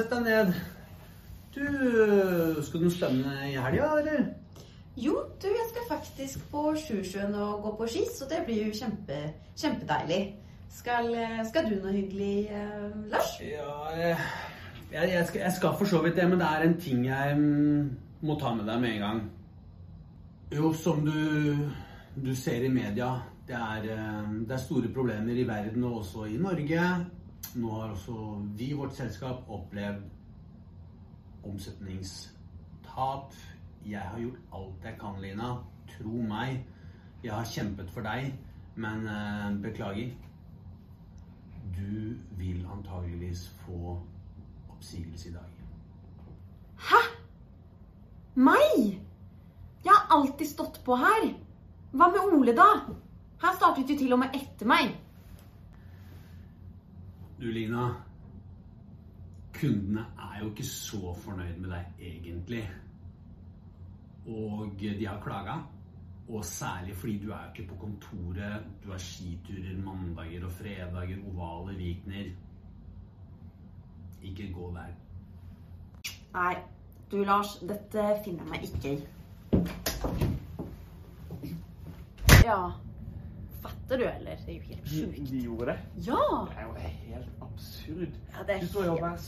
Sett deg ned. Du, skal du noe spennende i helga, eller? Jo, du, jeg skal faktisk på Sjusjøen og gå på ski, så det blir jo kjempe, kjempedeilig. Skal, eh, skal du noe hyggelig, eh, Lars? Ja, jeg, jeg, jeg, skal, jeg skal for så vidt det, men det er en ting jeg mm, må ta med deg med en gang. Jo, som du, du ser i media, det er, eh, det er store problemer i verden og også i Norge. Nå har også vi, vårt selskap, opplevd omsetningstap. Jeg har gjort alt jeg kan, Lina. Tro meg. Jeg har kjempet for deg, men eh, beklager. Du vil antageligvis få oppsigelse i dag. Hæ? Meg? Jeg har alltid stått på her. Hva med Ole, da? Han startet jo til og med etter meg. Du, Lina. Kundene er jo ikke så fornøyd med deg egentlig. Og de har klaga. Og særlig fordi du er jo ikke på kontoret. Du har skiturer mandager og fredager, ovale Vikner. Ikke gå der. Nei, du Lars, dette finner jeg meg ikke i. Ja. Fatter du, eller? Det er jo helt sjukt. de gjorde det. Ja! Absurd. Ja, Du står jo og bare